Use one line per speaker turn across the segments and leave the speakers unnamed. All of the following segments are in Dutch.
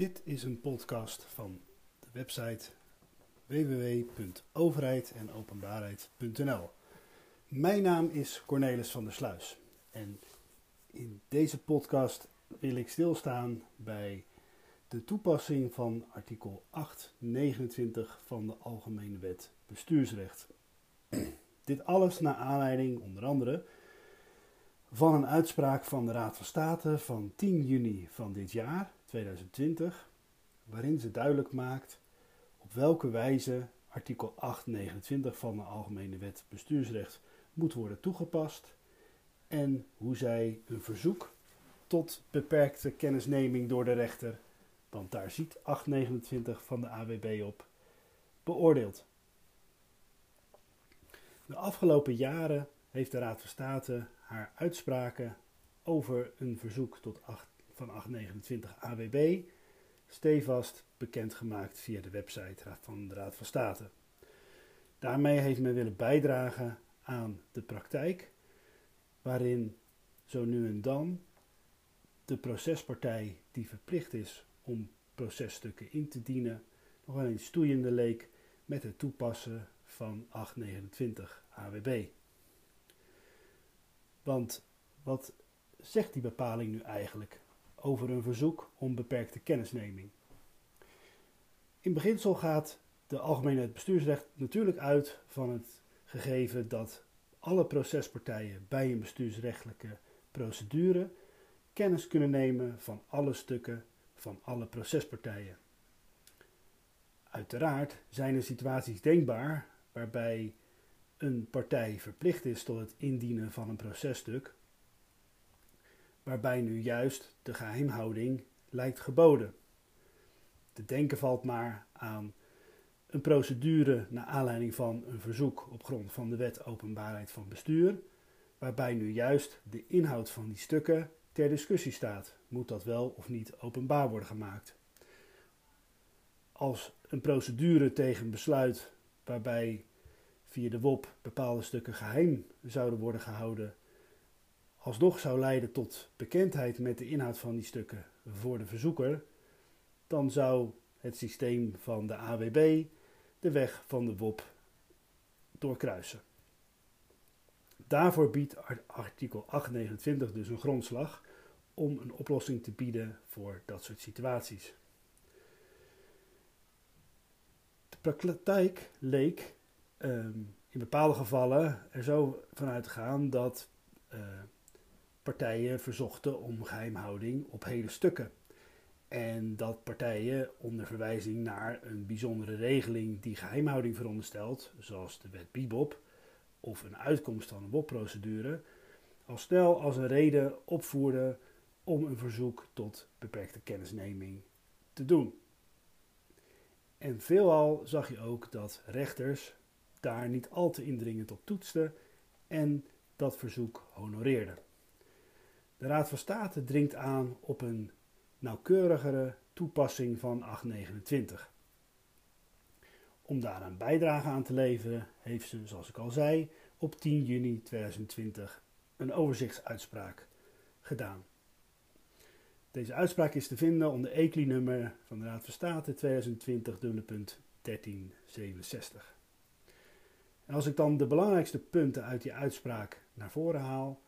Dit is een podcast van de website www.overheidenopenbaarheid.nl. Mijn naam is Cornelis van der Sluis en in deze podcast wil ik stilstaan bij de toepassing van artikel 829 van de Algemene Wet Bestuursrecht. Dit alles naar aanleiding onder andere van een uitspraak van de Raad van State van 10 juni van dit jaar, 2020, waarin ze duidelijk maakt op welke wijze artikel 829 van de Algemene Wet Bestuursrecht moet worden toegepast en hoe zij een verzoek tot beperkte kennisneming door de rechter, want daar ziet 829 van de AWB op, beoordeelt. De afgelopen jaren heeft de Raad van State haar uitspraken over een verzoek tot 8, van 829 AWB stevast bekendgemaakt via de website van de Raad van State. Daarmee heeft men willen bijdragen aan de praktijk, waarin zo nu en dan de procespartij die verplicht is om processtukken in te dienen, nog wel eens stoeiende leek met het toepassen van 829 AWB. Want wat zegt die bepaling nu eigenlijk over een verzoek om beperkte kennisneming? In beginsel gaat de Algemene Bestuursrecht natuurlijk uit van het gegeven dat alle procespartijen bij een bestuursrechtelijke procedure kennis kunnen nemen van alle stukken van alle procespartijen. Uiteraard zijn er situaties denkbaar waarbij een partij verplicht is tot het indienen van een processtuk, waarbij nu juist de geheimhouding lijkt geboden. Te denken valt maar aan een procedure naar aanleiding van een verzoek op grond van de wet openbaarheid van bestuur, waarbij nu juist de inhoud van die stukken ter discussie staat. Moet dat wel of niet openbaar worden gemaakt? Als een procedure tegen besluit waarbij via de WOP bepaalde stukken geheim zouden worden gehouden, alsnog zou leiden tot bekendheid met de inhoud van die stukken voor de verzoeker, dan zou het systeem van de AWB de weg van de WOP doorkruisen. Daarvoor biedt artikel 829 dus een grondslag om een oplossing te bieden voor dat soort situaties. De praktijk leek um, in bepaalde gevallen er zo vanuit te gaan dat uh, partijen verzochten om geheimhouding op hele stukken. En dat partijen onder verwijzing naar een bijzondere regeling die geheimhouding veronderstelt, zoals de wet BIBOP of een uitkomst van een WOP-procedure, al snel als een reden opvoerden om een verzoek tot beperkte kennisneming te doen. En veelal zag je ook dat rechters daar niet al te indringend op toetste en dat verzoek honoreerde. De Raad van State dringt aan op een nauwkeurigere toepassing van 829. Om daaraan bijdrage aan te leveren, heeft ze, zoals ik al zei, op 10 juni 2020 een overzichtsuitspraak gedaan. Deze uitspraak is te vinden onder ECLI-nummer van de Raad van State 2020-1367. En als ik dan de belangrijkste punten uit die uitspraak naar voren haal,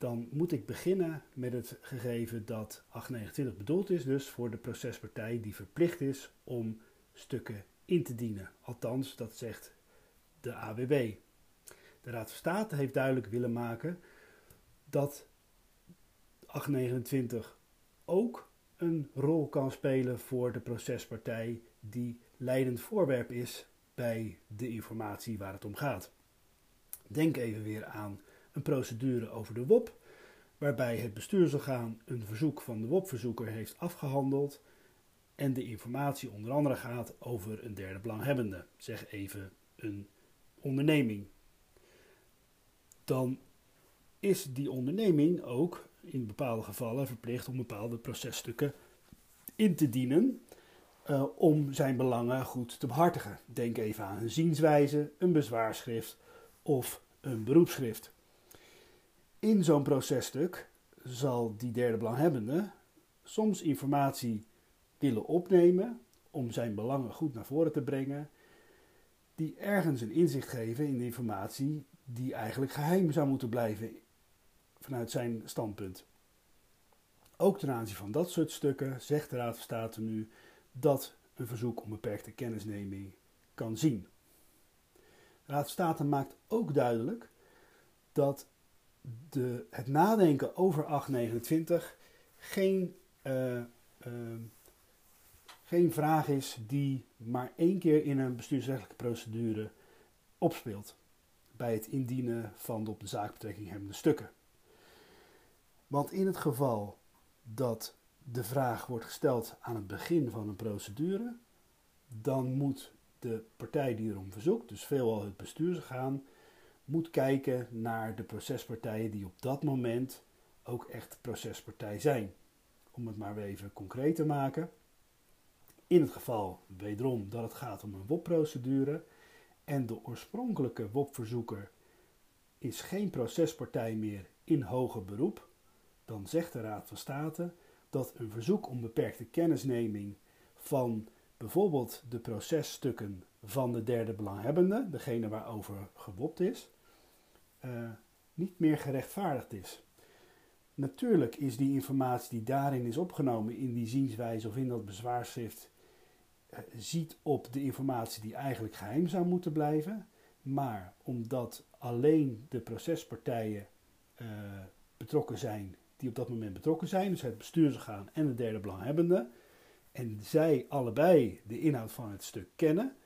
dan moet ik beginnen met het gegeven dat 829 bedoeld is dus voor de procespartij die verplicht is om stukken in te dienen. Althans, dat zegt de AWB. De Raad van State heeft duidelijk willen maken dat 829 ook een rol kan spelen voor de procespartij die leidend voorwerp is bij de informatie waar het om gaat. Denk even weer aan een procedure over de WOP, waarbij het bestuursorgaan een verzoek van de WOP-verzoeker heeft afgehandeld en de informatie onder andere gaat over een derde belanghebbende, zeg even een onderneming. Dan is die onderneming ook in bepaalde gevallen verplicht om bepaalde processtukken in te dienen uh, om zijn belangen goed te behartigen. Denk even aan een zienswijze, een bezwaarschrift of een beroepsschrift. In zo'n processtuk zal die derde belanghebbende soms informatie willen opnemen om zijn belangen goed naar voren te brengen, die ergens een inzicht geven in de informatie die eigenlijk geheim zou moeten blijven vanuit zijn standpunt. Ook ten aanzien van dat soort stukken zegt de Raad van State nu dat een verzoek om beperkte kennisneming kan zien. De Raad van State maakt ook duidelijk dat de, het nadenken over 829 geen, uh, uh, geen vraag is die maar één keer in een bestuursrechtelijke procedure opspeelt bij het indienen van de op de zaak betrekking hebbende stukken. Want in het geval dat de vraag wordt gesteld aan het begin van een procedure, dan moet de partij die erom verzoekt, dus veelal het bestuursorgaan, moet kijken naar de procespartijen die op dat moment ook echt procespartij zijn. Om het maar weer even concreet te maken. In het geval wederom dat het gaat om een WOP-procedure en de oorspronkelijke WOP-verzoeker is geen procespartij meer in hoger beroep, dan zegt de Raad van State dat een verzoek om beperkte kennisneming van bijvoorbeeld de processtukken van de derde belanghebbende, degene waarover gewopt is, uh, niet meer gerechtvaardigd is. Natuurlijk is die informatie die daarin is opgenomen in die zienswijze of in dat bezwaarschrift, uh, ziet op de informatie die eigenlijk geheim zou moeten blijven. Maar omdat alleen de procespartijen uh, betrokken zijn die op dat moment betrokken zijn, dus het bestuursorgaan en de derde belanghebbende, en zij allebei de inhoud van het stuk kennen,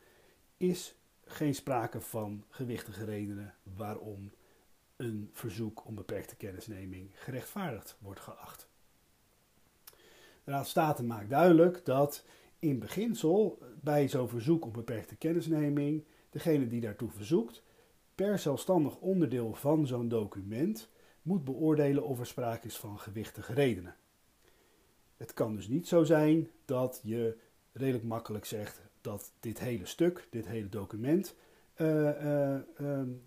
is geen sprake van gewichtige redenen waarom een verzoek om beperkte kennisneming gerechtvaardigd wordt geacht. De Raad State maakt duidelijk dat in beginsel bij zo'n verzoek om beperkte kennisneming degene die daartoe verzoekt per zelfstandig onderdeel van zo'n document moet beoordelen of er sprake is van gewichtige redenen. Het kan dus niet zo zijn dat je redelijk makkelijk zegt dat dit hele stuk, dit hele document,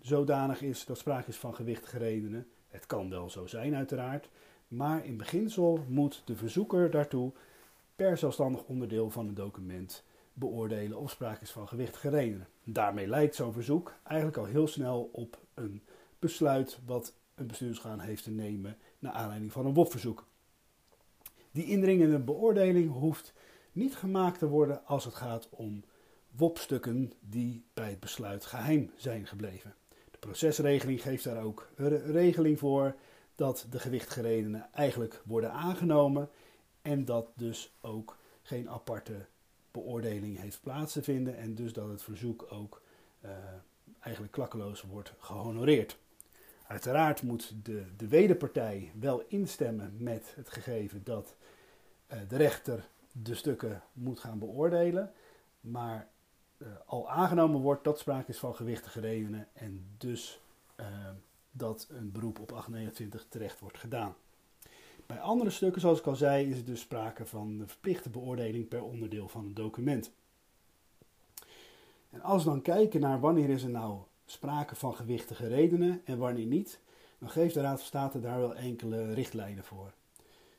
zodanig is dat sprake is van gewichtige redenen. Het kan wel zo zijn, uiteraard. Maar in beginsel moet de verzoeker daartoe per zelfstandig onderdeel van het document beoordelen of sprake is van gewichtige redenen. Daarmee lijkt zo'n verzoek eigenlijk al heel snel op een besluit wat een bestuursgaan heeft te nemen naar aanleiding van een WOP-verzoek. Die indringende beoordeling hoeft niet gemaakt te worden als het gaat om WOP-stukken die bij het besluit geheim zijn gebleven. De procesregeling geeft daar ook een regeling voor dat de gewichtige redenen eigenlijk worden aangenomen en dat dus ook geen aparte beoordeling heeft plaats te vinden en dus dat het verzoek ook uh, eigenlijk klakkeloos wordt gehonoreerd. Uiteraard moet de, de wederpartij wel instemmen met het gegeven dat uh, de rechter de stukken moet gaan beoordelen, maar uh, al aangenomen wordt dat sprake is van gewichtige redenen en dus uh, dat een beroep op 829 terecht wordt gedaan. Bij andere stukken, zoals ik al zei, is het dus sprake van de verplichte beoordeling per onderdeel van een document. En als we dan kijken naar wanneer is er nou sprake van gewichtige redenen en wanneer niet, dan geeft de Raad van State daar wel enkele richtlijnen voor.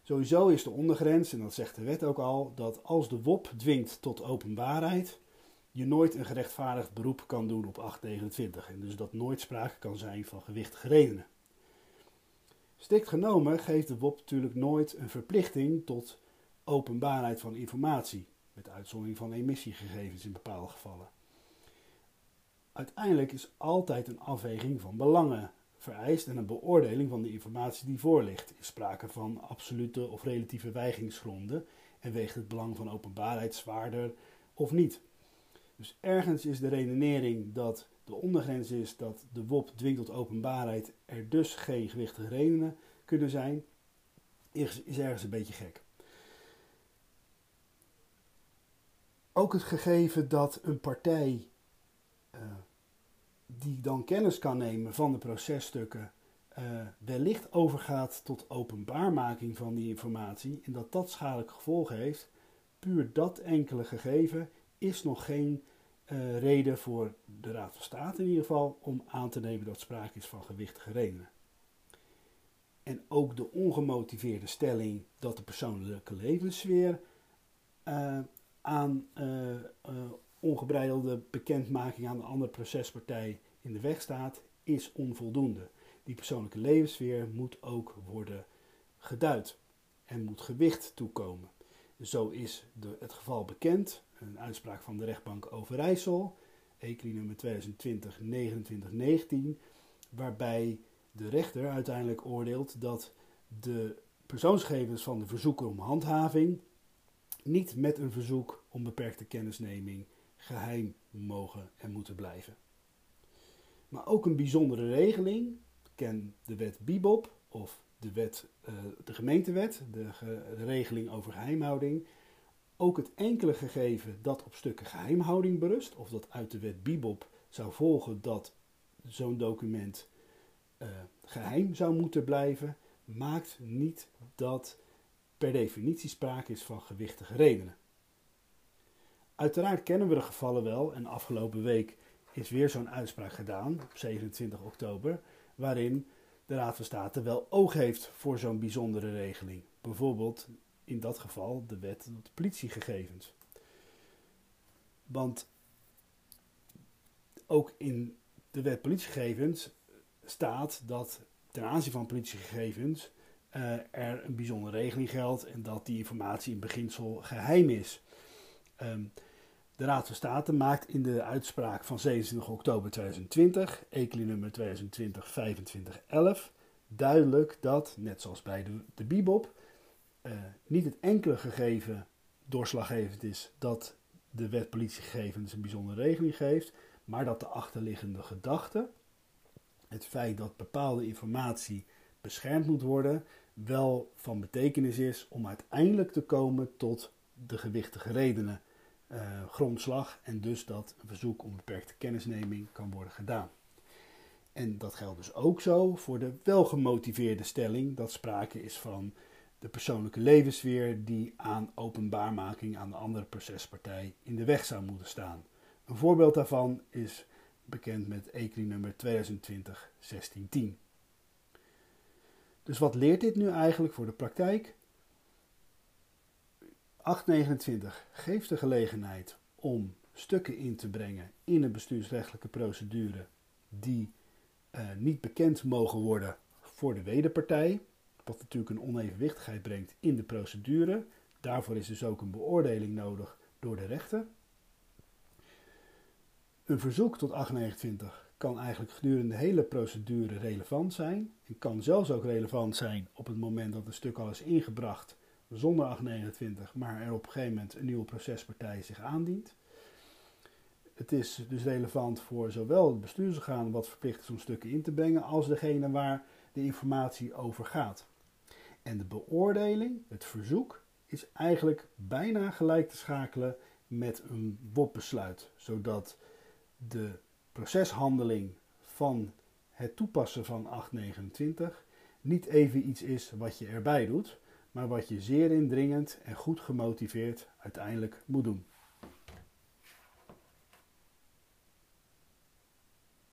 Sowieso is de ondergrens, en dat zegt de wet ook al, dat als de WOP dwingt tot openbaarheid, je nooit een gerechtvaardigd beroep kan doen op 829 en dus dat nooit sprake kan zijn van gewichtige redenen. Stikt genomen geeft de WOP natuurlijk nooit een verplichting tot openbaarheid van informatie, met uitzondering van emissiegegevens in bepaalde gevallen. Uiteindelijk is altijd een afweging van belangen vereist en een beoordeling van de informatie die voorligt. Is sprake van absolute of relatieve weigingsgronden en weegt het belang van openbaarheid zwaarder of niet. Dus ergens is de redenering dat de ondergrens is dat de WOP dwingt tot openbaarheid, er dus geen gewichtige redenen kunnen zijn, is, is ergens een beetje gek. Ook het gegeven dat een partij uh, die dan kennis kan nemen van de processtukken, uh, wellicht overgaat tot openbaarmaking van die informatie en dat dat schadelijke gevolgen heeft, puur dat enkele gegeven is nog geen uh, reden voor de Raad van State in ieder geval om aan te nemen dat sprake is van gewichtige redenen. En ook de ongemotiveerde stelling dat de persoonlijke levenssfeer uh, aan uh, ongebreidelde bekendmaking aan de andere procespartij in de weg staat, is onvoldoende. Die persoonlijke levenssfeer moet ook worden geduid en moet gewicht toekomen. Zo is de, het geval bekend, een uitspraak van de rechtbank Overijssel, ECRI nummer 2020-2919, waarbij de rechter uiteindelijk oordeelt dat de persoonsgegevens van de verzoeker om handhaving niet met een verzoek om beperkte kennisneming geheim mogen en moeten blijven. Maar ook een bijzondere regeling, ken de wet Bibop of de, wet, uh, de gemeentewet, de, de regeling over geheimhouding, ook het enkele gegeven dat op stukken geheimhouding berust, of dat uit de wet Bibop zou volgen dat zo'n document uh, geheim zou moeten blijven, maakt niet dat per definitie sprake is van gewichtige redenen. Uiteraard kennen we de gevallen wel en afgelopen week is weer zo'n uitspraak gedaan, op 27 oktober, waarin de Raad van State wel oog heeft voor zo'n bijzondere regeling. Bijvoorbeeld in dat geval de wet op politiegegevens. Want ook in de wet politiegegevens staat dat ten aanzien van politiegegevens uh, er een bijzondere regeling geldt en dat die informatie in beginsel geheim is. Um, de Raad van State maakt in de uitspraak van 27 oktober 2020, ECLI nummer 2020-2511, duidelijk dat, net zoals bij de, BIBOP, uh, niet het enkele gegeven doorslaggevend is dat de wet politiegegevens een bijzondere regeling geeft, maar dat de achterliggende gedachte, het feit dat bepaalde informatie beschermd moet worden, wel van betekenis is om uiteindelijk te komen tot de gewichtige redenen uh, grondslag en dus dat een verzoek om beperkte kennisneming kan worden gedaan. En dat geldt dus ook zo voor de welgemotiveerde stelling dat sprake is van de persoonlijke levensfeer die aan openbaarmaking aan de andere procespartij in de weg zou moeten staan. Een voorbeeld daarvan is bekend met ECRI nummer 2020-1610. Dus wat leert dit nu eigenlijk voor de praktijk? 829 geeft de gelegenheid om stukken in te brengen in een bestuursrechtelijke procedure die uh, niet bekend mogen worden voor de wederpartij, wat natuurlijk een onevenwichtigheid brengt in de procedure. Daarvoor is dus ook een beoordeling nodig door de rechter. Een verzoek tot 829 kan eigenlijk gedurende de hele procedure relevant zijn en kan zelfs ook relevant zijn op het moment dat een stuk al is ingebracht zonder 829, maar er op een gegeven moment een nieuwe procespartij zich aandient. Het is dus relevant voor zowel het bestuursorgaan wat verplicht is om stukken in te brengen, als degene waar de informatie over gaat. En de beoordeling, het verzoek, is eigenlijk bijna gelijk te schakelen met een WOP-besluit, zodat de proceshandeling van het toepassen van 829 niet even iets is wat je erbij doet, maar wat je zeer indringend en goed gemotiveerd uiteindelijk moet doen.